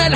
يزيدنا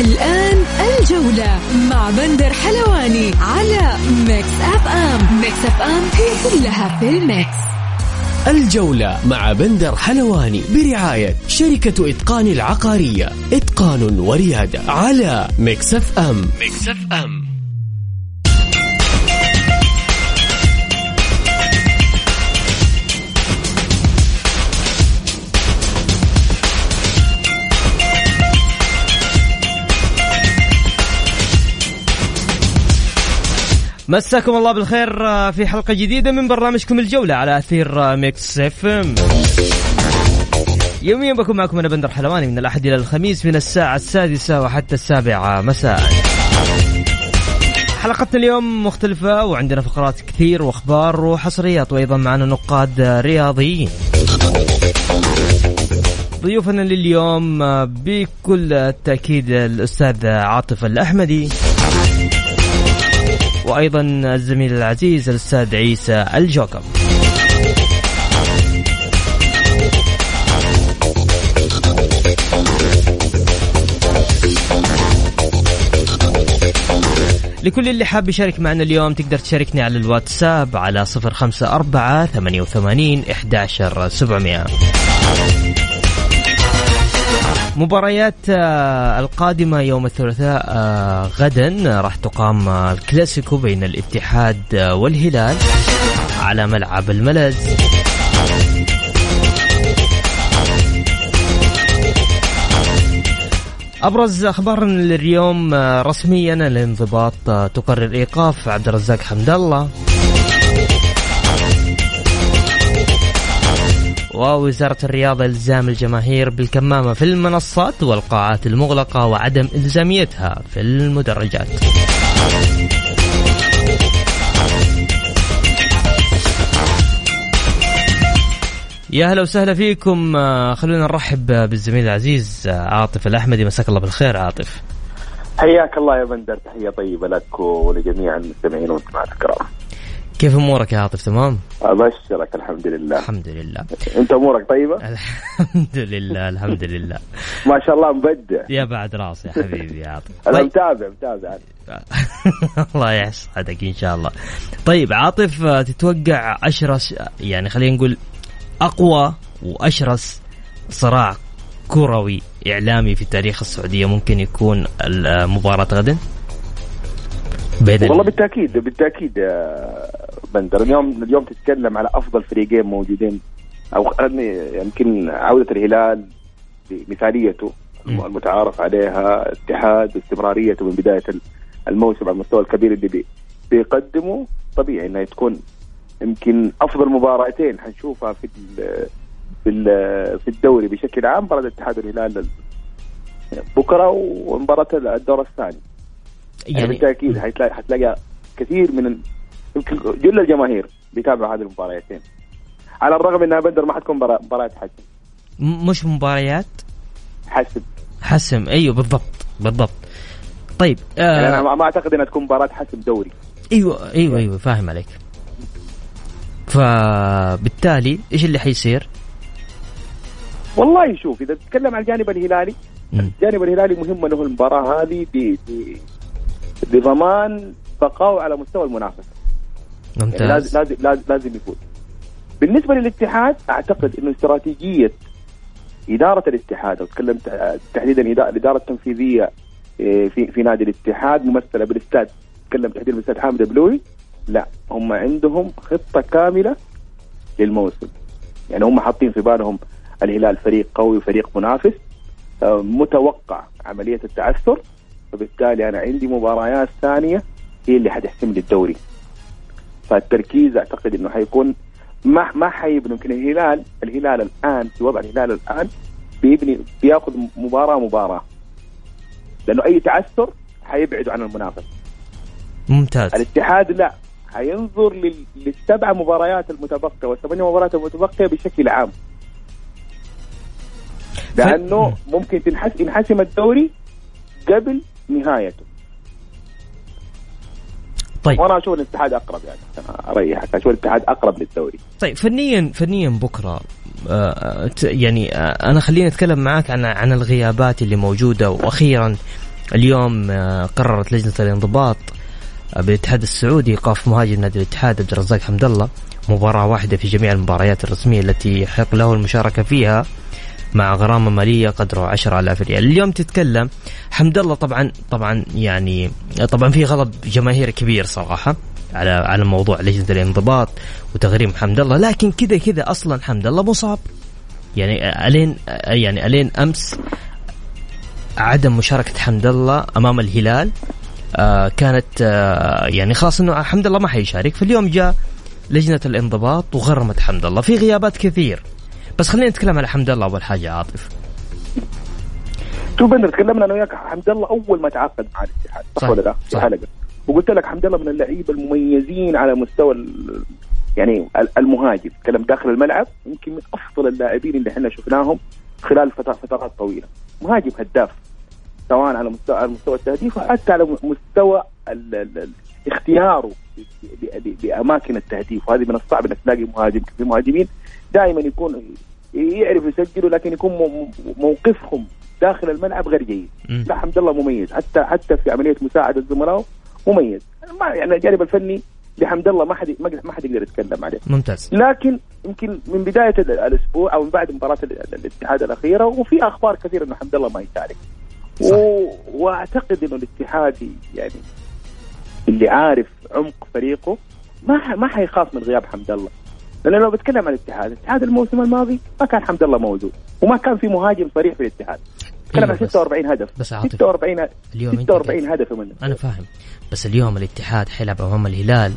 الآن الجولة مع بندر حلواني على ميكس أف أم ميكس أف أم هي كلها في ال mix. الجولة مع بندر حلواني برعاية شركة إتقان العقارية. إتقان وريادة على مكسف أم مكسف أم مساكم الله بالخير آه، في حلقة جديدة من برنامجكم الجولة على أثير آه، ميكس إف إم. يوميا بكون معكم أنا بندر حلواني من الأحد إلى الخميس من الساعة السادسة وحتى السابعة مساء. حلقتنا اليوم مختلفة وعندنا فقرات كثير وأخبار وحصريات وأيضا معنا نقاد رياضيين. ضيوفنا لليوم آه، بكل التأكيد الأستاذ عاطف الأحمدي. وأيضا الزميل العزيز الأستاذ عيسى الجوكب لكل اللي حاب يشارك معنا اليوم تقدر تشاركني على الواتساب على 054 88 11700 مباريات آه، القادمة يوم الثلاثاء آه، غدا راح تقام الكلاسيكو بين الاتحاد آه، والهلال على ملعب الملز أبرز أخبارنا اليوم رسميا الانضباط تقرر إيقاف عبد الرزاق حمد الله. ووزارة الرياضة إلزام الجماهير بالكمامة في المنصات والقاعات المغلقة وعدم إلزاميتها في المدرجات. يا هلا وسهلا فيكم. آه، خلونا نرحب بالزميل العزيز آه، عاطف الأحمدي. مساك الله بالخير عاطف. حياك الله يا بندر تحية طيبة لك ولجميع المستمعين والمستمعات الكرام. كيف أمورك يا عاطف تمام؟ ابشرك الحمد لله الحمد لله أنت أمورك طيبة؟ الحمد لله الحمد لله ما شاء الله مبدع يا بعد راس يا حبيبي يا عاطف أنا طيب. متابع متابع الله يسعدك إن شاء الله طيب عاطف تتوقع أشرس يعني خلينا نقول أقوى وأشرس صراع كروي إعلامي في تاريخ السعودية ممكن يكون مباراة غدا؟ بين والله بالتأكيد بالتأكيد بندر. اليوم اليوم تتكلم على أفضل فريقين موجودين أو يمكن عودة الهلال بمثاليته المتعارف عليها اتحاد باستمراريته من بداية الموسم على المستوى الكبير اللي بيقدمه. طبيعي إنها تكون يمكن أفضل مباراتين حنشوفها في في في الدوري بشكل عام. مباراة الاتحاد والهلال بكرة ومباراة الدور الثاني. يعني, يعني بالتأكيد حتلاقي حتلاقي كثير من يمكن جل الجماهير بيتابعوا هذه المباريتين. على الرغم إنها بدر ما حتكون مباريات حسم. مش مباريات؟ حسم. حسم أيوه بالضبط بالضبط. طيب آه يعني أنا ما أعتقد إنها تكون مباراة حسم دوري. أيوه أيوه أيوه فاهم عليك. فبالتالي إيش اللي حيصير؟ والله شوف إذا تتكلم عن الجانب الهلالي الجانب الهلالي مهم له المباراة هذه بضمان بقائه على مستوى المنافسة. ممتاز. يعني لازم لازم لازم, لازم يفوز. بالنسبة للاتحاد أعتقد إنه استراتيجية إدارة الاتحاد أو تكلمت تحديدا الإدارة التنفيذية إيه، في في نادي الاتحاد ممثلة بالاستاذ تكلم تحديدا بالاستاذ حامد بلوي لا هم عندهم خطة كاملة للموسم. يعني هم حاطين في بالهم الهلال فريق قوي وفريق منافس آه، متوقع عملية التعثر فبالتالي أنا عندي مباريات ثانية هي اللي حتحسم لي الدوري فالتركيز أعتقد إنه حيكون ما ما حيبني يمكن الهلال الهلال الآن في وضع الهلال الآن بيبني بياخذ مباراة مباراة. لأنه أي تعثر حيبعدوا عن المنافسه ممتاز. الاتحاد لا حينظر للسبع مباريات المتبقية والثمانية مباريات المتبقية بشكل عام. لأنه ممكن تنحس ينحسم الدوري قبل نهايته طيب. وأنا أشوف الاتحاد أقرب يعني. أريحك. أشوف الاتحاد أقرب للدوري. طيب فنيا فنيا بكرة آه يعني آه أنا خليني أتكلم معك عن عن الغيابات اللي موجودة. وأخيرا اليوم آه قررت لجنة الانضباط بالاتحاد السعودي إيقاف مهاجم نادي الاتحاد عبد الرزاق حمد الله. مباراة واحدة في جميع المباريات الرسمية التي يحق له المشاركة فيها. مع غرامة مالية قدره 10000 ريال. اليوم تتكلم حمد الله طبعا طبعا يعني طبعا في غضب جماهيري كبير صراحة على على موضوع لجنة الانضباط وتغريم حمد الله لكن كذا كذا أصلا حمد الله مصاب يعني ألين يعني ألين أمس عدم مشاركة حمد الله أمام الهلال آه كانت آه يعني خلاص إنه الحمد لله ما حيشارك. فاليوم جاء لجنة الانضباط وغرمت حمد الله في غيابات كثير. بس خلينا نتكلم على حمد الله أول حاجة عاطف. شوف بندر تكلمنا أنا وياك. حمد الله أول ما تعاقد مع الاتحاد. صح, صح ولا لا؟ في حلقه وقلت لك حمد الله من اللعيبة المميزين على مستوى يعني المهاجم. تكلم داخل الملعب يمكن من أفضل اللاعبين اللي إحنا شفناهم خلال فترات طويلة. مهاجم هداف سواء على مستوى على مستوى التهديف وحتى على مستوى اختياره لاماكن التهديف. وهذه من الصعب إنك تلاقي مهاجم في مهاجمين دائما يكون يعرف يسجلوا لكن يكون موقفهم داخل الملعب غير جيد. لا حمد الله مميز. حتى حتى في عملية مساعدة زملائه مميز. ما يعني الجانب الفني لحمد الله ما حد ما حد يقدر يتكلم عليه. ممتاز. لكن يمكن من بداية الأسبوع أو من بعد مباراة الاتحاد الأخيرة وفي أخبار كثيرة إنه حمد الله ما يشارك و... وأعتقد إنه الاتحاد يعني اللي عارف عمق فريقه ما ما حيخاف من غياب حمد الله. لأنه لو بتكلم عن الاتحاد الاتحاد الموسم الماضي ما كان حمد الله موجود وما كان في مهاجم صريح في الاتحاد. تكلم عن 46 هدف. بس 46 اليوم 46 هدف منه. أنا فاهم. بس اليوم الاتحاد حيلعب أمام الهلال.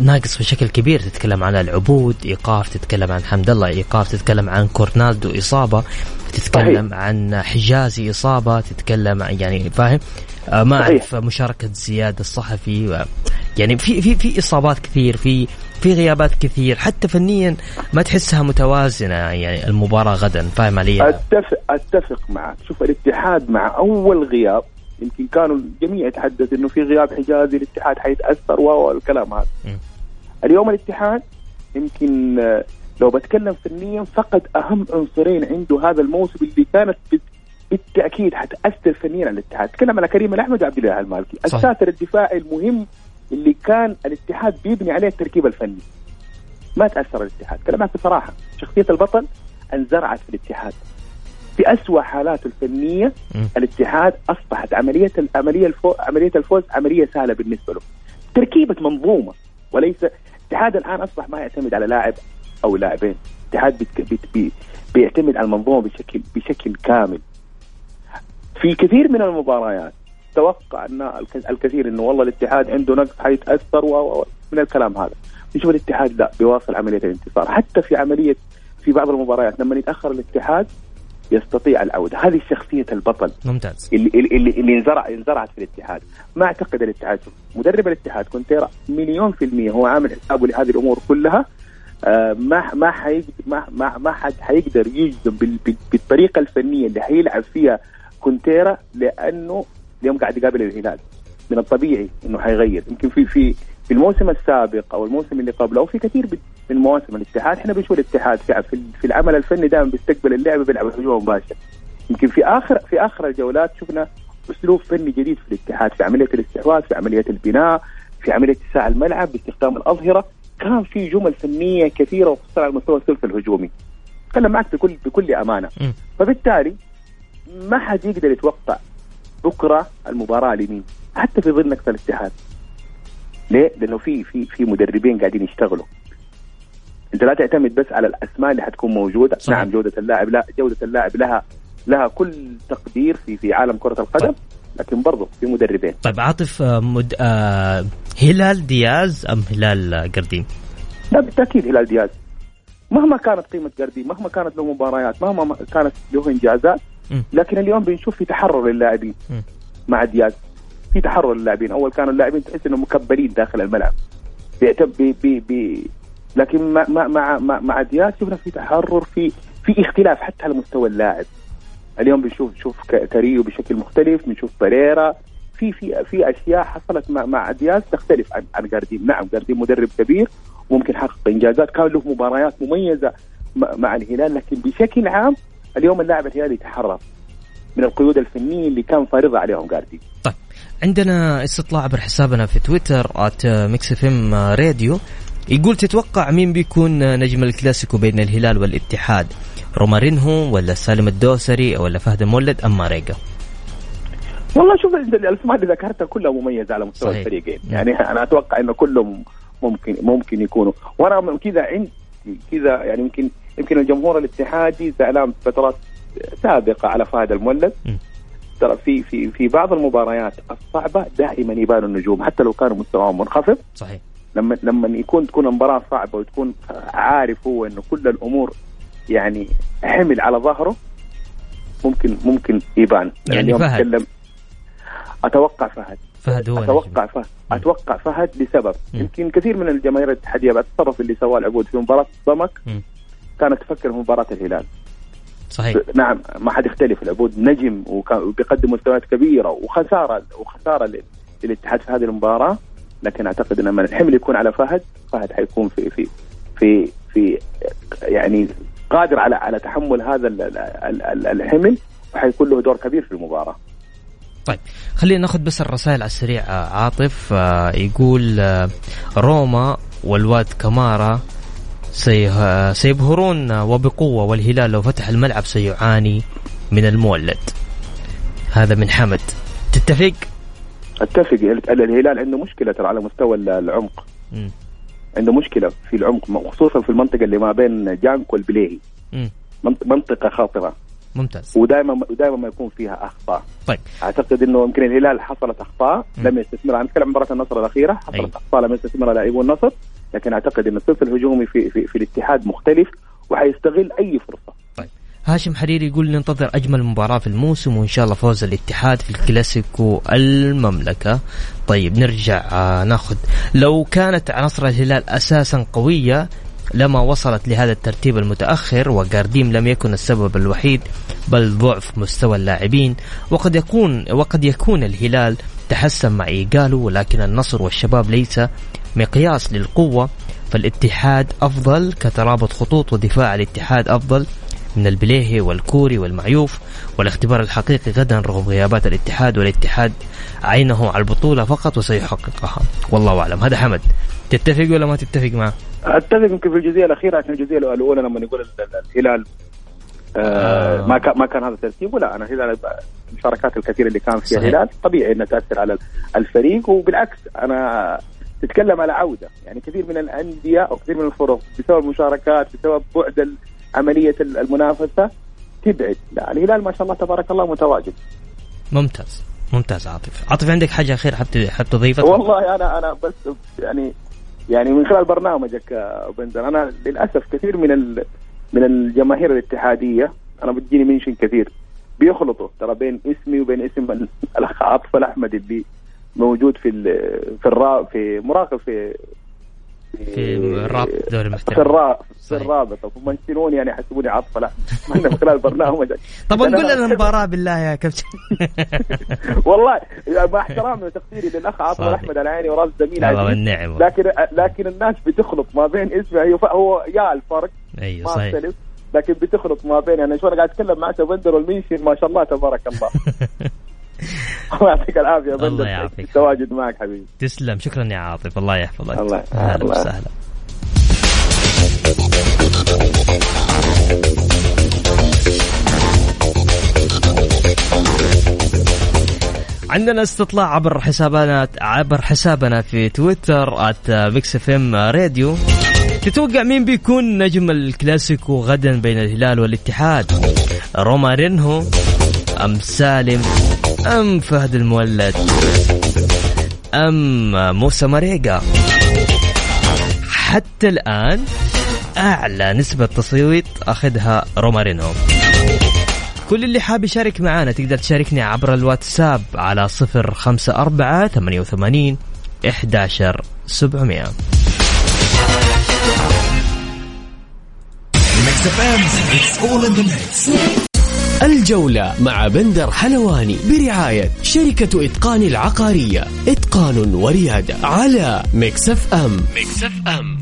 ناقص بشكل كبير تتكلم عن العبود إيقاف تتكلم عن حمد الله إيقاف تتكلم عن كورنالدو إصابة. تتكلم صحيح. عن حجازي إصابة. تتكلم عن يعني فاهم؟ آه ما أعرف مشاركة زياد الصحفي يعني في في في إصابات كثير في في غيابات كثير حتى فنيا ما تحسها متوازنة يعني المباراة غدا فاهم علي؟ اتفق أتفق معك. شوف الاتحاد مع أول غياب يمكن كانوا الجميع يتحدث إنه في غياب حجازي الاتحاد حيتأثر والكلام هذا. اليوم الاتحاد يمكن لو بتكلم فنيا فقد أهم عنصرين عنده هذا الموسم اللي كانت بالتأكيد حتأثر فنيا على الاتحاد. تكلم على كريم الأحمد وعبد الله المالكي الساتر الدفاعي المهم اللي كان الاتحاد بيبني عليه التركيب الفني. ما تأثر الاتحاد. كلامك بصراحة. شخصية البطل انزرعت في الاتحاد. في أسوأ حالاته الفنية م. الاتحاد أصبحت عملية عملية الفوز عملية الفوز عملية سهلة بالنسبة له. تركيبة منظومة. وليس الاتحاد الآن أصبح ما يعتمد على لاعب أو لاعبين. الاتحاد بيت بيت بي بيعتمد على المنظومة بشكل بشكل كامل. في كثير من المباريات توقع أن الكثير إنه والله الاتحاد عنده نقص حيتاثر من الكلام هذا. نشوف الاتحاد لا بيواصل عملية الانتصار. حتى في عملية في بعض المباريات لما يتأخر الاتحاد يستطيع العودة. هذه شخصية البطل. ممتاز. اللي اللي اللي انزرع انزرعت في الاتحاد. ما أعتقد الاتحاد مدرب الاتحاد كونتيرا مليون في المية هو عامل حسابه لهذه الأمور كلها. آه ما ما حيقدر ما ما, ما حد حيقدر يجزم بالطريقة الفنية اللي حيلعب فيها كونتيرا لأنه اليوم قاعد يقابل الهلال. من الطبيعي إنه حيغير. يمكن في في في الموسم السابق أو الموسم اللي قبله أو في كثير من مواسم الاتحاد إحنا بنشوف الاتحاد في في العمل الفني دائما بيستقبل اللعبه بيلعب هجوم مباشر. يمكن في اخر في آخر الجولات شفنا أسلوب فني جديد في الاتحاد في عملية الاستحواذ في عملية البناء في عملية اتساع الملعب باستخدام الأظهرة. كان في جمل فنية كثيرة وخصوصا على مستوى الثلث الهجومي. اتكلم معك بكل بكل أمانة. فبالتالي ما حد يقدر يتوقع بكرة المباراة لمين حتى في ظل نقص الاتحاد ليه؟ لأنه في في في مدربين قاعدين يشتغلوا أنت لا تعتمد بس على الأسماء اللي حتكون موجودة صحيح. نعم جودة اللاعب لا جودة اللاعب لها لها كل تقدير في في عالم كرة القدم طيب. لكن برضه في مدربين طيب عاطف آه، مد... آه هلال دياز أم هلال قردين؟ لا بالتأكيد هلال دياز مهما كانت قيمة قردين مهما كانت له مباريات مهما كانت له إنجازات لكن اليوم بنشوف في تحرر للاعبين. مع دياز. في تحرر للاعبين. أول كانوا اللاعبين تحس إنهم مكبلين داخل الملعب. بي بي بي لكن مع مع مع, مع دياز شفنا في تحرر في في اختلاف حتى على مستوى اللاعب. اليوم بنشوف نشوف كاريلو بشكل مختلف بنشوف بريرا في في في أشياء حصلت مع مع دياز تختلف عن عن جارديم نعم جارديم مدرب كبير وممكن حقق إنجازات. كان له مباريات مميزة مع الهلال لكن بشكل عام اليوم اللاعب الهلالي يتحرر من القيود الفنية اللي كان فارضها عليهم جارديم طيب عندنا استطلاع عبر حسابنا في تويتر at ميكس اف ام راديو يقول تتوقع مين بيكون نجم الكلاسيكو بين الهلال والاتحاد؟ رومارينهو ولا سالم الدوسري ولا فهد المولد أم ماريغا والله شوف الاسماء اللي ذكرتها كلها مميزة على مستوى صحيح. الفريقين. يعني أنا أتوقع إنه كلهم ممكن ممكن يكونوا. وأنا كذا عندي كذا يعني يمكن يمكن الجمهور الاتحادي زعلان فترات سابقة على فهد المولد. ترى في في في بعض المباريات الصعبة دائما يبان النجوم حتى لو كانوا مستواهم منخفض. صحيح. لما لما يكون تكون المباراة صعبة وتكون عارف هو إنه كل الأمور يعني حمل على ظهره ممكن ممكن يبان. يعني, فهد. تكلم أتوقع فهد. فهد هو أتوقع فهد. أتوقع فهد لسبب. م. يمكن كثير من الجماهير الاتحادية بعد التصرف اللي سواه العبود في مباراة ضمك كانت تفكر في مباراة الهلال. صحيح. نعم ما حد يختلف العبود نجم وبيقدم مستويات كبيرة وخساره وخسارة للاتحاد في هذه المباراة لكن أعتقد إن لما الحمل يكون على فهد. فهد حيكون في في في في يعني قادر على على تحمل هذا الحمل وحيكون له دور كبير في المباراة. طيب خلينا ناخذ بس الرسائل على السريع عاطف آه، يقول آه، روما والواد كمارا سيبهرون وبقوة والهلال لو فتح الملعب سيعاني من المولد. هذا من حمد. تتفق؟ أتفق. الهلال عنده مشكلة ترى على مستوى العمق. م. عنده مشكلة في العمق خصوصا في المنطقة اللي ما بين جانك والبليهي. منطقة خاطرة. ممتاز. ودائما ودائما ما يكون فيها أخطاء. طيب. أعتقد إنه يمكن الهلال حصلت أخطاء لم يستثمرها نتكلم عن مباراة النصر الأخيرة حصلت أي. أخطاء لم يستثمرها لاعبو النصر. لكن أعتقد إن الصف الهجومي في, في, في الاتحاد مختلف وحيستغل أي فرصة. طيب. هاشم حريري يقول ننتظر أجمل مباراة في الموسم وإن شاء الله فوز الاتحاد في الكلاسيكو المملكة. طيب نرجع آه ناخذ. لو كانت عناصر الهلال أساسا قوية لما وصلت لهذا الترتيب المتأخر وجارديم لم يكن السبب الوحيد بل ضعف مستوى اللاعبين وقد يكون وقد يكون الهلال تحسن مع إيجالو ولكن النصر والشباب ليس مقياس للقوة فالاتحاد أفضل كترابط خطوط ودفاع الاتحاد أفضل من البليهي والكوري والمعيوف. والاختبار الحقيقي غدا رغم غيابات الاتحاد والاتحاد عينه على البطولة فقط وسيحققها. والله أعلم. هذا حمد تتفق ولا ما تتفق معه؟ أتفق يمكن في الجزئية الأخيرة عشان الجزئية الأولى لما نقول الهلال آه, آه. ما كان ما كان هذا ترتيبه لا أنا الهلال المشاركات الكثيرة اللي كان فيها الهلال طبيعي إنها تأثر على الفريق. وبالعكس أنا تتكلم على عودة. يعني كثير من الأندية أو كثير من الفرق بسبب المشاركات بسبب بعد عملية المنافسة تبعد. لا الهلال ما شاء الله تبارك الله متواجد. ممتاز. ممتاز عاطف. عاطف عندك حاجة أخيرة حتى حتى تضيفها؟ والله أنا أنا بس يعني يعني من خلال برنامجك بنزل أنا للأسف كثير من من الجماهير الاتحادية أنا بتجيني منشن كثير بيخلطوا ترى بين اسمي وبين اسم الاخ عاطف الأحمد اللي موجود في في الرا في مراقب في في الرابط دوري المحترف في الرابط في الرابط. ومنشنوني يعني يحسبوني عطفة. لا من خلال برنامج. طب قول لنا المباراة بالله يا كابتن. والله مع احترامي وتقديري للأخ عطفة احمد العيني وراس زميل الله والنعم لكن لكن الناس بتخلط ما بين اسمه هو يا الفرق. أيوه صحيح. لكن بتخلط ما بين يعني شو أنا قاعد أتكلم مع بندر والمنشن ما شاء الله تبارك الله. الله يعطيك العافية الله يعافيك. التواجد معك حبيبي. تسلم. شكرا يا عاطف. الله يحفظك. الله أهلا وسهلا. عندنا استطلاع عبر حسابنا عبر حسابنا في تويتر at ميكس اف ام راديو. تتوقع مين بيكون نجم الكلاسيكو غدا بين الهلال والاتحاد؟ رومارينهو أم سالم؟ أم فهد المولد؟ أم موسى ماريغا حتى الآن أعلى نسبة تصويت أخذها رومارينهو. كل اللي حاب يشارك معنا تقدر تشاركني عبر الواتساب على صفر خمسة أربعة ثمانية وثمانين إحداشر سبعمية. الجولة مع بندر حلواني برعاية شركة إتقان العقارية. إتقان وريادة على مكسف أم مكسف أم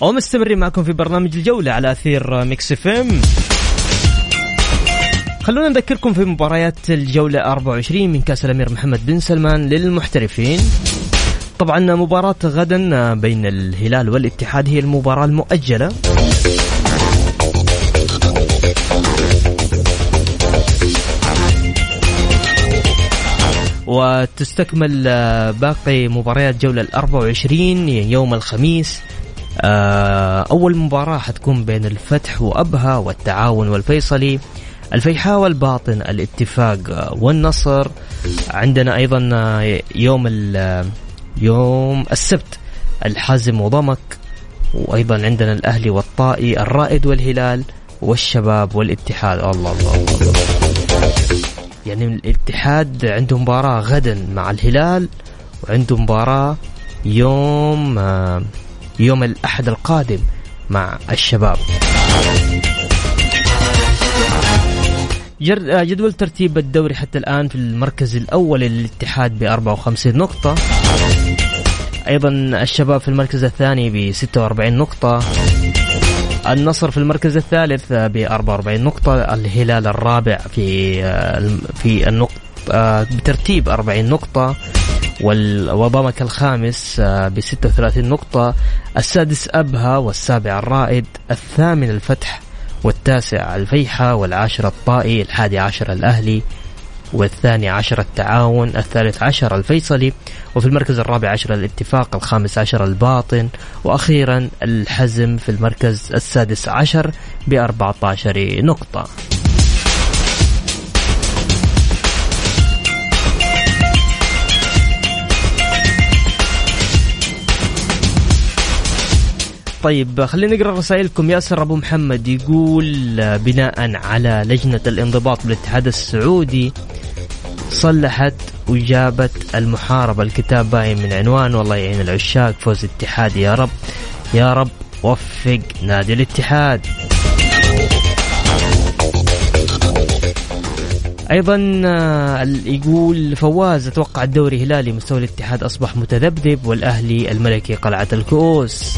ومستمرين معكم في برنامج الجولة على أثير ميكس اف ام خلونا نذكركم في مباريات الجولة 24 من كأس الأمير محمد بن سلمان للمحترفين. طبعا مباراة غدا بين الهلال والاتحاد هي المباراة المؤجلة. وتستكمل باقي مباريات جولة ال 24 يوم الخميس. آه، أول مباراة حتكون بين الفتح وأبها والتعاون والفيصلي. الفيحاء والباطن الاتفاق والنصر. عندنا أيضا يوم يوم السبت الحازم وضمك. وأيضا عندنا الأهلي والطائي الرائد والهلال والشباب والاتحاد. الله الله الله, الله. يعني الاتحاد عنده مباراة غدا مع الهلال وعنده مباراة يوم يوم الأحد القادم مع الشباب. جدول ترتيب الدوري حتى الآن في المركز الأول للاتحاد ب 54 نقطة. أيضا الشباب في المركز الثاني ب 46 نقطة. النصر في المركز الثالث ب 44 نقطة الهلال الرابع في في النقطة بترتيب 40 نقطة وضمك الخامس ب 36 نقطة السادس أبها والسابع الرائد الثامن الفتح والتاسع الفيحة والعاشر الطائي الحادي عشر الأهلي. والثاني عشر التعاون الثالث عشر الفيصلي وفي المركز الرابع عشر الاتفاق الخامس عشر الباطن وأخيرا الحزم في المركز السادس عشر بأربعة عشر نقطة. طيب خلينا نقرأ رسائلكم. ياسر أبو محمد يقول بناء على لجنة الانضباط بالاتحاد السعودي صلحت وجابت المحاربة. الكتاب باين من عنوان والله يعين العشاق فوز اتحاد. يا رب يا رب وفق نادي الاتحاد. أيضا آه، يقول فواز أتوقع الدوري هلالي مستوى الاتحاد أصبح متذبذب والأهلي الملكي قلعة الكؤوس.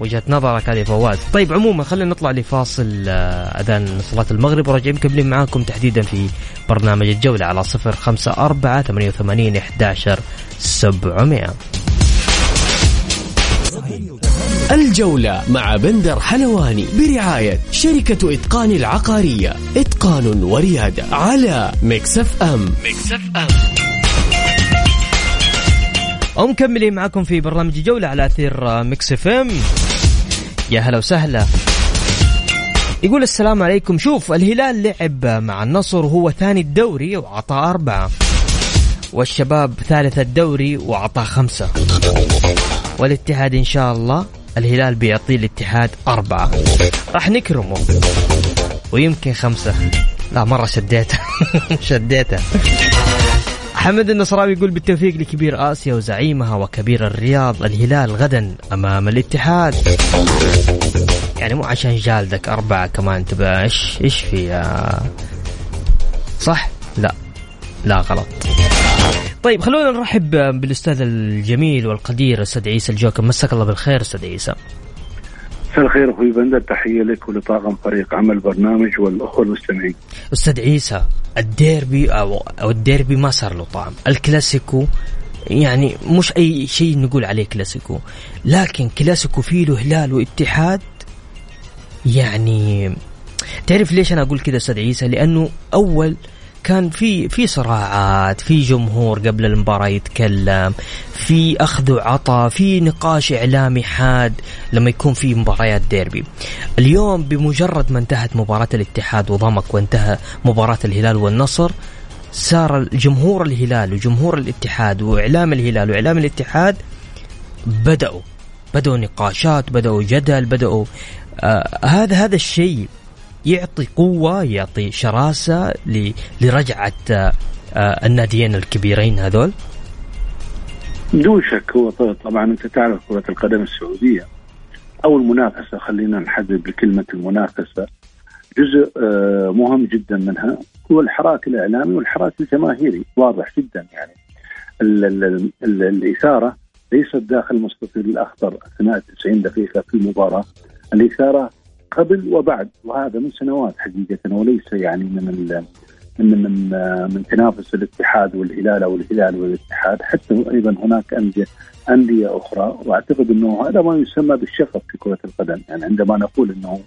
وجهة نظرك هذه فواز. طيب عموما خلينا نطلع لفاصل آه، أذان صلاة المغرب وراجعين مكملين معاكم تحديدا في برنامج الجولة على صفر خمسة أربعة ثمانية وثمانين إحداشر سبعمائة الجولة مع بندر حلواني برعاية شركة إتقان العقارية. إتقان وريادة على Mix FM. Mix FM. ومكملين معكم في برنامج جولة على أثير Mix FM. يا هلا وسهلا. يقول السلام عليكم. شوف الهلال لعب مع النصر وهو ثاني الدوري وعطى أربعة. والشباب ثالث الدوري وعطى خمسة. والاتحاد إن شاء الله الهلال بيعطي الاتحاد أربعة. راح نكرمه. ويمكن خمسة. لا مرة شديته. شديته. حمد النصراوي يقول بالتوفيق لكبير آسيا وزعيمها وكبير الرياض الهلال غدا أمام الاتحاد. يعني مو عشان جالدك أربعة كمان تبقى إيش إيش في صح؟ لا لا غلط. طيب خلونا نرحب بالأستاذ الجميل والقدير أستاذ عيسى الجوكر. مساك الله بالخير أستاذ عيسى. مساء الخير أخوي بندر تحية لك ولطاقم فريق عمل برنامج والأخوة المستمعين. أستاذ عيسى الديربي أو الديربي ما صار له طعم، الكلاسيكو يعني مش أي شيء نقول عليه كلاسيكو، لكن كلاسيكو فيه له هلال واتحاد يعني تعرف ليش أنا أقول كذا أستاذ عيسى؟ لأنه أول كان في في صراعات في جمهور قبل المباراة يتكلم في أخذ وعطاء في نقاش إعلامي حاد لما يكون في مباريات ديربي. اليوم بمجرد ما انتهت مباراة الاتحاد وضمك وانتهى مباراة الهلال والنصر صار جمهور الهلال وجمهور الاتحاد وإعلام الهلال وإعلام الاتحاد بدأوا بدأوا نقاشات بدأوا جدل بدأوا آه هذا هذا الشيء يعطي قوة يعطي شراسة لرجعة آه الناديين الكبيرين هذول؟ بدون شك هو طبعا أنت تعرف كرة القدم السعودية أو المنافسة خلينا نحدد بكلمة المنافسة جزء آه، مهم جدا منها هو الحراك الإعلامي والحراك الجماهيري واضح جدا يعني. ال ال ال الإثارة ليست داخل مستطيل الأخضر أثناء 90 دقيقة في المباراة الإثارة قبل وبعد وهذا من سنوات حقيقة وليس يعني من من من من تنافس الاتحاد والهلال أو الهلال والاتحاد. حتى أيضا هناك أندية أندية أخرى وأعتقد أنه هذا ما يسمى بالشغف في كرة القدم. يعني عندما نقول أنه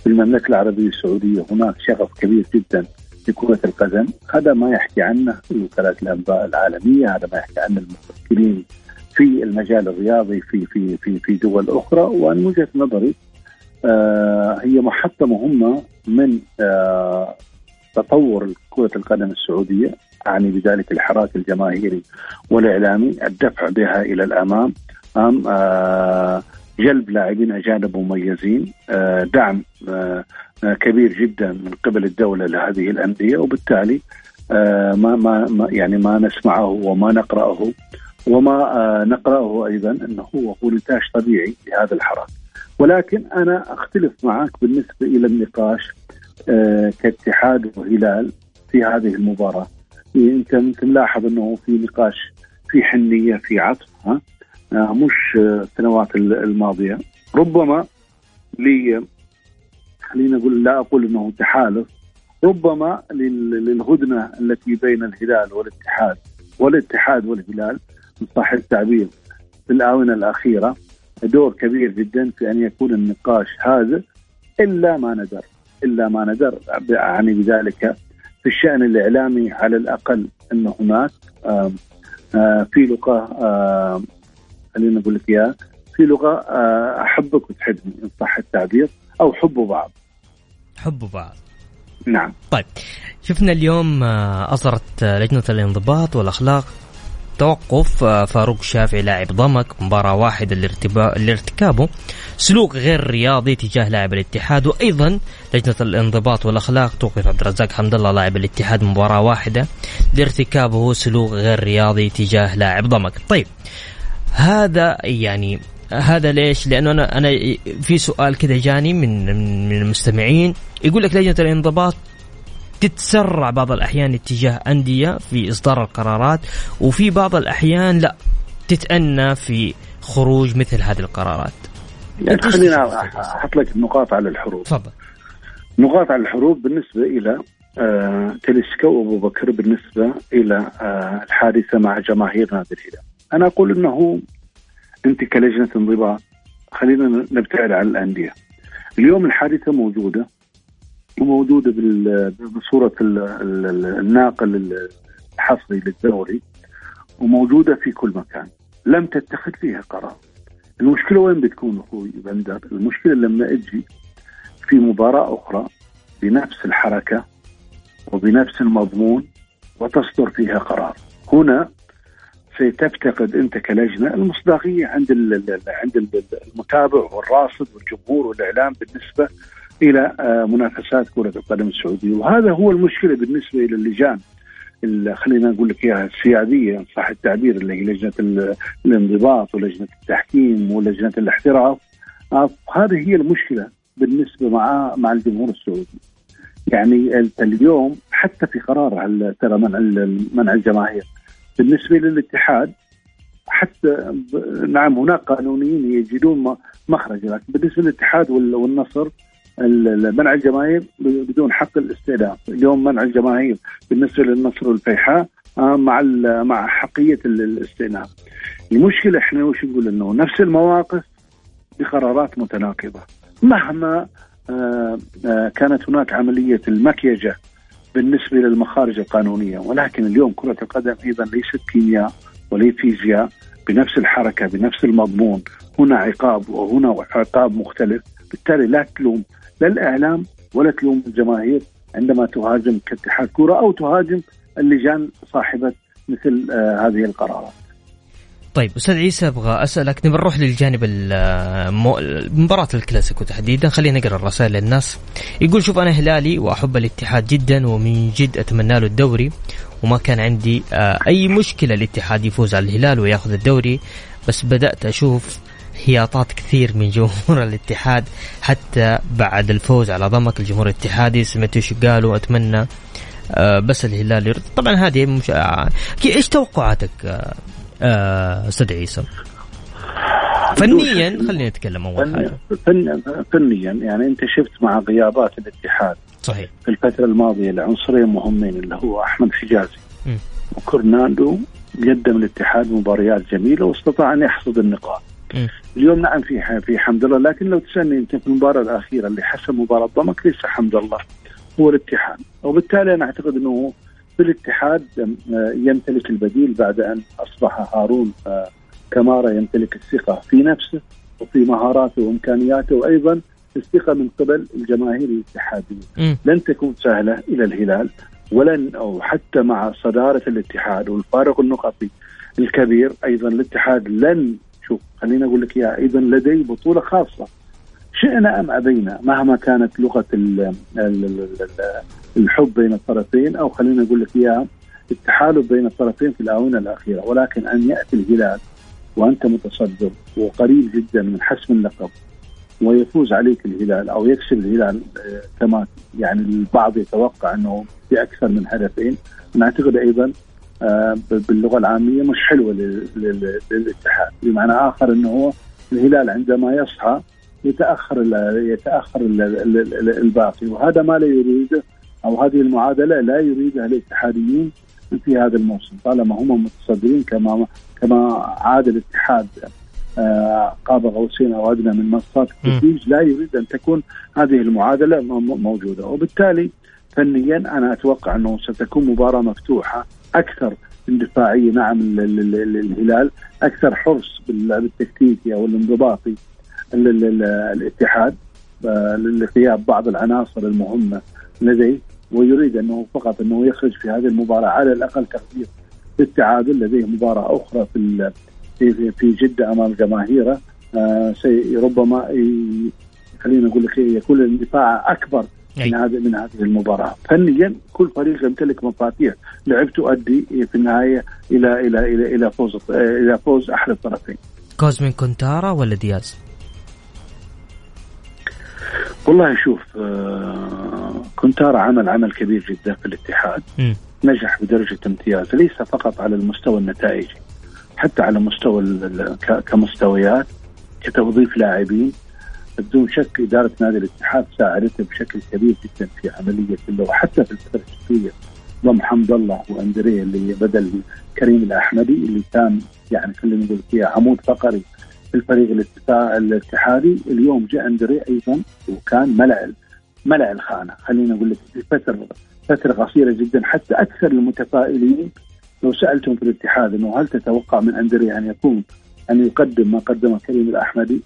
في المملكة العربية السعودية هناك شغف كبير جدا في كرة القدم هذا ما يحكي عنه وكالات الأنباء العالمية هذا ما يحكي عنه المفكرين في المجال الرياضي في في في في دول أخرى. ومن وجهة نظري آه هي محطة مهمة من آه تطور كرة القدم السعودية أعني بذلك الحراك الجماهيري والإعلامي الدفع بها إلى الأمام أم آه جلب لاعبين أجانب مميزين آه دعم كبير جدا من قبل الدولة لهذه الأندية وبالتالي ما ما يعني ما نسمعه وما نقرأه وما نقرأه أيضا أنه هو نتاج طبيعي لهذا الحراك. ولكن أنا أختلف معك بالنسبة إلى النقاش آه، كاتحاد وهلال في هذه المباراة. أنت ممكن لاحظ أنه في نقاش في حنية في عطف ها؟ آه، مش السنوات الماضية. ربما لي خلينا نقول لا أقول أنه تحالف ربما للهدنة التي بين الهلال والاتحاد والاتحاد والهلال صح التعبير في الآونة الأخيرة دور كبير جدا في أن يكون النقاش هذا إلا ما ندر إلا ما ندر أعني بذلك في الشأن الإعلامي على الأقل أن هناك آه، في لغه خلينا نقول لك اياها في لغه آه، أحبك وتحبني إن صح التعبير أو حبوا بعض. حبوا بعض. نعم. طيب شفنا اليوم آه، اصدرت لجنة الانضباط والأخلاق توقف آه، فاروق الشافعي لاعب ضمك مباراة واحدة لارتكابه. سلوك غير رياضي تجاه لاعب الاتحاد. وأيضا لجنة الانضباط والأخلاق توقف عبد الرزاق حمد الله لاعب الاتحاد مباراة واحدة لارتكابه. سلوك غير رياضي تجاه لاعب ضمك. طيب هذا يعني هذا ليش؟ لأنه أنا أنا في سؤال كذا جاني من من المستمعين. يقول لك لجنة الانضباط تتسرع بعض الأحيان اتجاه أندية في إصدار القرارات وفي بعض الأحيان لا تتأنى في خروج مثل هذه القرارات يعني خلينا أحط لك النقاط على الحروب تفضل نقاط على الحروب بالنسبة إلى آه تلسكا وأبو بكر بالنسبة إلى آه الحادثة مع جماهير نادي الهلال. أنا أقول إنه أنت كلجنة انضباط خلينا نبتعد عن الأندية. اليوم الحادثة موجودة وموجوده بصورة الناقل الحصري للدوري وموجودة في كل مكان. لم تتخذ فيها قرار. المشكلة وين بتكون أخوي بندر؟ المشكلة لما أجي في مباراة أخرى بنفس الحركة وبنفس المضمون وتصدر فيها قرار. هنا ستفتقد أنت كلجنة المصداقية عند عند المتابع والراصد والجمهور والإعلام بالنسبة إلى آه، منافسات كرة القدم السعودية. وهذا هو المشكلة بالنسبة إلى اللجان. خلينا نقول لك إياها السيادية صح التعبير اللي هي لجنة الانضباط ولجنة التحكيم ولجنة الاحتراف. آه، هذه هي المشكلة بالنسبة مع مع الجمهور السعودي. يعني اليوم حتى في قرار ترى منع منع الجماهير. بالنسبة للاتحاد حتى نعم هناك قانونيين يجدون مخرج لكن بالنسبة للاتحاد والنصر منع الجماهير بدون حق الاستئناف، اليوم منع الجماهير بالنسبة للنصر والفيحاء آه، مع مع حقية الاستئناف. المشكلة إحنا وش نقول إنه نفس المواقف بقرارات متناقضة. مهما آه، آه، كانت هناك عملية المكيجة بالنسبة للمخارج القانونية ولكن اليوم كرة القدم أيضا ليست كيمياء وليس فيزياء بنفس الحركة بنفس المضمون. هنا عقاب وهنا عقاب مختلف. بالتالي لا تلوم لا الإعلام ولا تلوم الجماهير عندما تهاجم كاتحاد كره أو تهاجم اللجان صاحبة مثل آه هذه القرارات. طيب أستاذ عيسى أبغى أسألك نبي نروح للجانب مباراة الكلاسيكو تحديدا. خلينا نقرأ الرسائل للناس. يقول شوف أنا هلالي وأحب الاتحاد جدا ومن جد أتمنى له الدوري وما كان عندي آه، أي مشكلة الاتحاد يفوز على الهلال وياخذ الدوري. بس بدأت أشوف هياطات كثير من جمهور الاتحاد حتى بعد الفوز على ضمك الجمهور الاتحادي. سمعت إيش قالوا أتمنى آه، بس الهلال يرد. طبعا هذه مش آه، إيش توقعاتك آه، أستاذ عيسى؟ فنيا خلينا نتكلم أول حاجة. فنيا يعني أنت شفت مع غيابات الاتحاد. صحيح. في الفترة الماضية لعنصرين مهمين اللي هو أحمد حجازي وكورناندو قدم الاتحاد مباريات جميلة واستطاع أن يحصد النقاط. م. اليوم نعم في في حمد الله لكن لو تسألني انت في المباراة الأخيرة اللي حسم مباراة ضمك ليس حمد الله هو الاتحاد. وبالتالي أنا أعتقد إنه في الاتحاد آه، يمتلك البديل بعد أن أصبح هارون آه، كمارا يمتلك الثقة في نفسه وفي مهاراته وإمكانياته وأيضا الثقة من قبل الجماهير الاتحادية. لن تكون سهلة إلى الهلال ولن أو حتى مع صدارة الاتحاد والفارق النقطي الكبير أيضا الاتحاد لن شوف خليني أقول لك إياها أيضا لدي بطولة خاصة. شئنا أم أبينا مهما كانت لغة الحب بين الطرفين أو خلينا أقول لك إياها التحالف بين الطرفين في الآونة الأخيرة ولكن أن يأتي الهلال وأنت متصدر وقريب جدا من حسم اللقب ويفوز عليك الهلال أو يكسب الهلال آه، كما يعني البعض يتوقع أنه في أكثر من هدفين نعتقد أيضا آه، باللغة العامية مش حلوة للاتحاد. بمعنى آخر إنه هو الهلال عندما يصحى يتأخر يتأخر الباقي. وهذا ما لا يريده أو هذه المعادلة لا يريدها الاتحاديين في هذا الموسم. طالما هم متصدرين كما كما عاد الاتحاد آه، قاب قوسين أو ادنى من منصات التتويج لا يريد أن تكون هذه المعادلة موجودة. وبالتالي فنيا أنا أتوقع أنه ستكون مباراة مفتوحة أكثر اندفاعية. نعم الهلال أكثر حرص باللعب التكتيكي أو الانضباطي الاتحاد آه، لغياب بعض العناصر المهمة لديه ويريد أنه فقط أنه يخرج في هذه المباراة على الأقل تقدير بالتعادل لديه. مباراة أخرى في في جدة أمام جماهيره آه ربما خلينا نقول لك يكون الاندفاع أكبر من هذه من هذه المباراة، فنيا كل فريق يمتلك مفاتيح لعب تؤدي في النهاية إلى إلى إلى إلى فوز إلى فوز أحد الطرفين. كوزمين كونتارا ولا دياز؟ والله شوف آه كونتارا عمل عمل كبير جدا في الاتحاد م. نجح بدرجة امتياز ليس فقط على المستوى النتائجي حتى على مستوى كمستويات كتوظيف لاعبين بدون شك إدارة نادي الاتحاد ساعدته بشكل كبير جدا في عملية اللغة حتى في الفترة الشتوية. ضم حمد الله وأندريه اللي بدل كريم الأحمدي اللي كان يعني خلينا نقول فيها عمود فقري في الفريق الاتحادي اليوم جاء أندريه أيضا وكان ملأ ملأ الخانة. خلينا نقول لك في فتره فترة قصيرة جدا حتى أكثر المتفائلين لو سألتهم في الاتحاد إنه هل تتوقع من اندري أن يكون أن يقدم ما قدمه كريم الأحمدي؟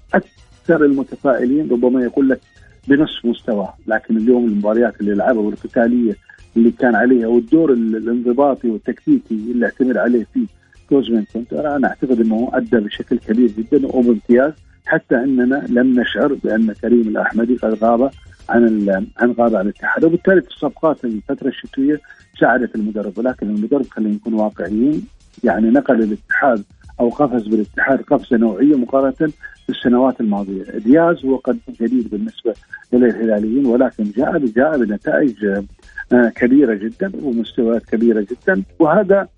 أكثر المتفائلين ربما يقول لك بنصف مستواه لكن اليوم المباريات اللي لعبها والقتالية اللي كان عليها والدور الانضباطي والتكتيكي اللي اعتمد عليه فيه كوزمين كنت أنا أعتقد إنه أدى بشكل كبير جدا وبامتياز حتى أننا لم نشعر بأن كريم الأحمدي قد غاب عن عن غاب عن الاتحاد. وبالتالي الصفقات الفترة الشتوية ساعدت المدرب ولكن المدرب خلينا نكون واقعيين يعني نقل الاتحاد أو قفز بالاتحاد قفزة نوعية مقارنة بالسنوات الماضية، دياز هو قد جديد بالنسبة للهلاليين ولكن جاء جاء بنتائج آه، كبيرة جدا ومستويات كبيرة جدا. وهذا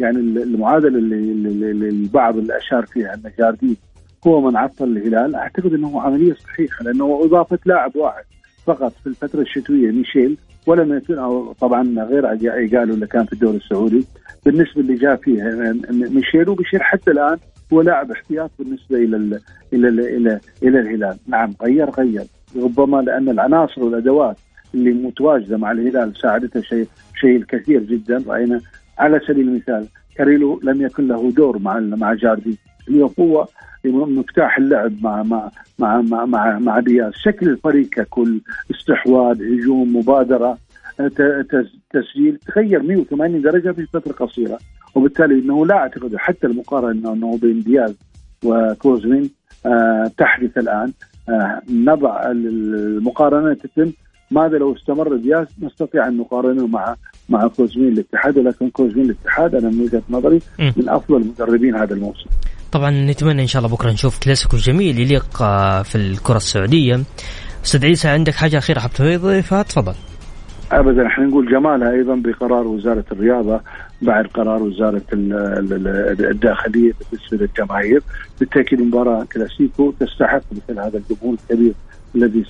يعني المعادلة اللي, البعض اللي اشار فيها أن جاردين هو من عطل الهلال. أعتقد إنه عملية صحيحة لأنه إضافة لاعب واحد فقط في الفترة الشتوية ميشيل ولم يكن طبعا غير قالوا اللي كان في الدوري السعودي. بالنسبة اللي جاء فيه ميشيل وبشير حتى الآن هو لاعب احتياط بالنسبة إلى ال إلى ال إلى إلى الهلال، نعم غير غير. ربما لأن العناصر والأدوات اللي متواجدة مع الهلال ساعدته شيء شيء الكثير جدا. راينا على سبيل المثال كاريلو لم يكن له دور مع مع جاردي. اليوم هو مفتاح اللعب مع مع مع مع مع, مع دياز شكل الفريق ككل استحواذ هجوم مبادرة. تسجيل تغير 180 درجة في فترة قصيرة وبالتالي إنه لا أعتقد حتى المقارنة إنه بين دياز وكوزمين آه تحدث الآن آه نضع المقارنة تتم ماذا لو استمر دياز نستطيع أن نقارنه مع مع كوزمين الاتحاد ولكن كوزمين الاتحاد أنا من وجهة نظري من أفضل المدربين هذا الموسم. طبعا نتمنى إن شاء الله بكرة نشوف كلاسيكو جميل يليق آه، في الكرة السعودية. أستاذ عيسى عندك حاجة أخيرة حاب تضيفها تفضل. ابدا إحنا نقول جمالها أيضا بقرار وزارة الرياضة بعد قرار وزارة الداخلية بالنسبة للجماهير بالتأكيد مباراة كلاسيكو تستحق مثل هذا الجمهور الكبير الذي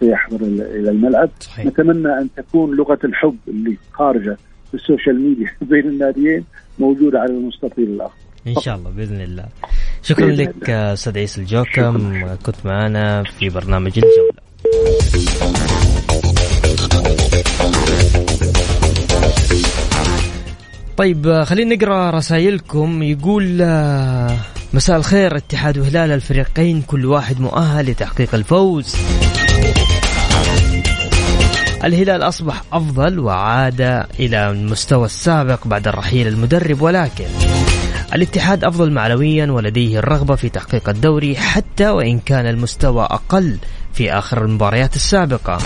سيحضر إلى الملعب. صحيح. نتمنى أن تكون لغة الحب اللي خارجة في السوشيال ميديا بين الناديين موجودة على المستطيل الآخر إن شاء الله بإذن الله. شكرا لك أستاذ عيسى الجوكم. كنت معنا في برنامج الجولة. طيب خلينا نقرأ رسائلكم. يقول مساء الخير اتحاد وهلال الفريقين كل واحد مؤهل لتحقيق الفوز. الهلال أصبح أفضل وعاد إلى المستوى السابق بعد الرحيل المدرب ولكن الاتحاد أفضل معنويا ولديه الرغبة في تحقيق الدوري حتى وإن كان المستوى أقل في آخر المباريات السابقة.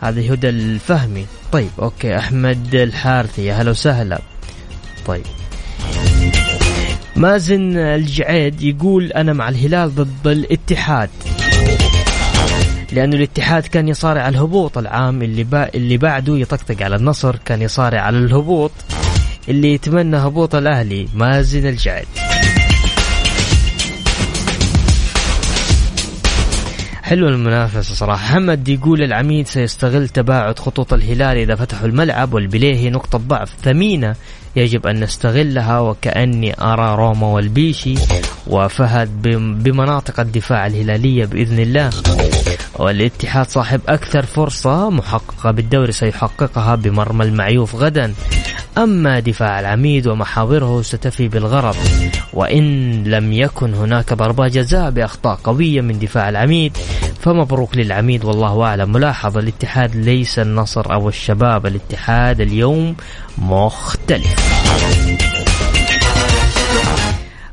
هذه هدى الفهمي. طيب أوكي أحمد الحارثي يا هلا وسهلا. طيب. مازن الجعيد يقول أنا مع الهلال ضد الاتحاد. لأنه الاتحاد كان يصارع على الهبوط العام اللي با اللي بعده يطقطق على النصر كان يصارع على الهبوط اللي يتمنى هبوط الأهلي. مازن الجعيد. حلو المنافسة صراحة. حمد يقول العميد سيستغل تباعد خطوط الهلال إذا فتحوا الملعب والبليهي نقطة ضعف ثمينة. يجب أن نستغلها وكأني أرى روما والبيشي وفهد بمناطق الدفاع الهلالية بإذن الله. والاتحاد صاحب أكثر فرصة محققة بالدوري سيحققها بمرمى المعيوف غدا. أما دفاع العميد ومحاضره ستفي بالغرض وإن لم يكن هناك ضربة جزاء بأخطاء قوية من دفاع العميد فمبروك للعميد والله أعلم. ملاحظة الاتحاد ليس النصر أو الشباب الاتحاد اليوم مختلف.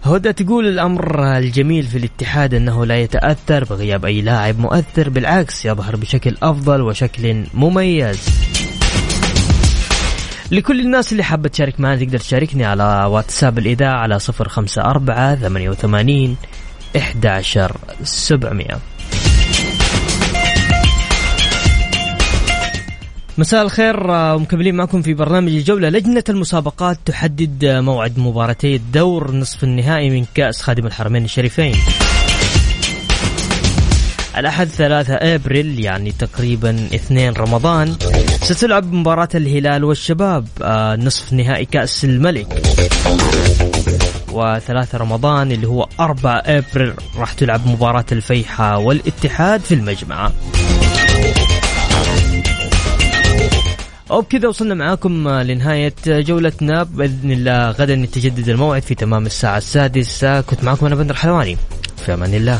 هدى تقول الأمر الجميل في الاتحاد أنه لا يتأثر بغياب أي لاعب مؤثر بالعكس يظهر بشكل أفضل وشكل مميز. لكل الناس اللي حابة تشارك معنا تقدر تشاركني على واتساب الإذاعة على صفر خمسة أربعة ثمانية وثمانين إحدى عشر سبعمية. مساء الخير آه، مكملين معكم في برنامج الجولة لجنة المسابقات تحدد موعد مباراتي الدور نصف النهائي من كأس خادم الحرمين الشريفين. الأحد 3 أبريل يعني تقريبا 2 رمضان. ستلعب مباراة الهلال والشباب آه، نصف نهائي كأس الملك. وثلاثة رمضان اللي هو 4 أبريل راح تلعب مباراة الفيحة والاتحاد في المجمعة وبكذا وصلنا معاكم لنهاية جولتنا بإذن الله غدا يتجدد الموعد في تمام الساعة السادسة. كنت معكم أنا بندر حلواني. في أمان الله.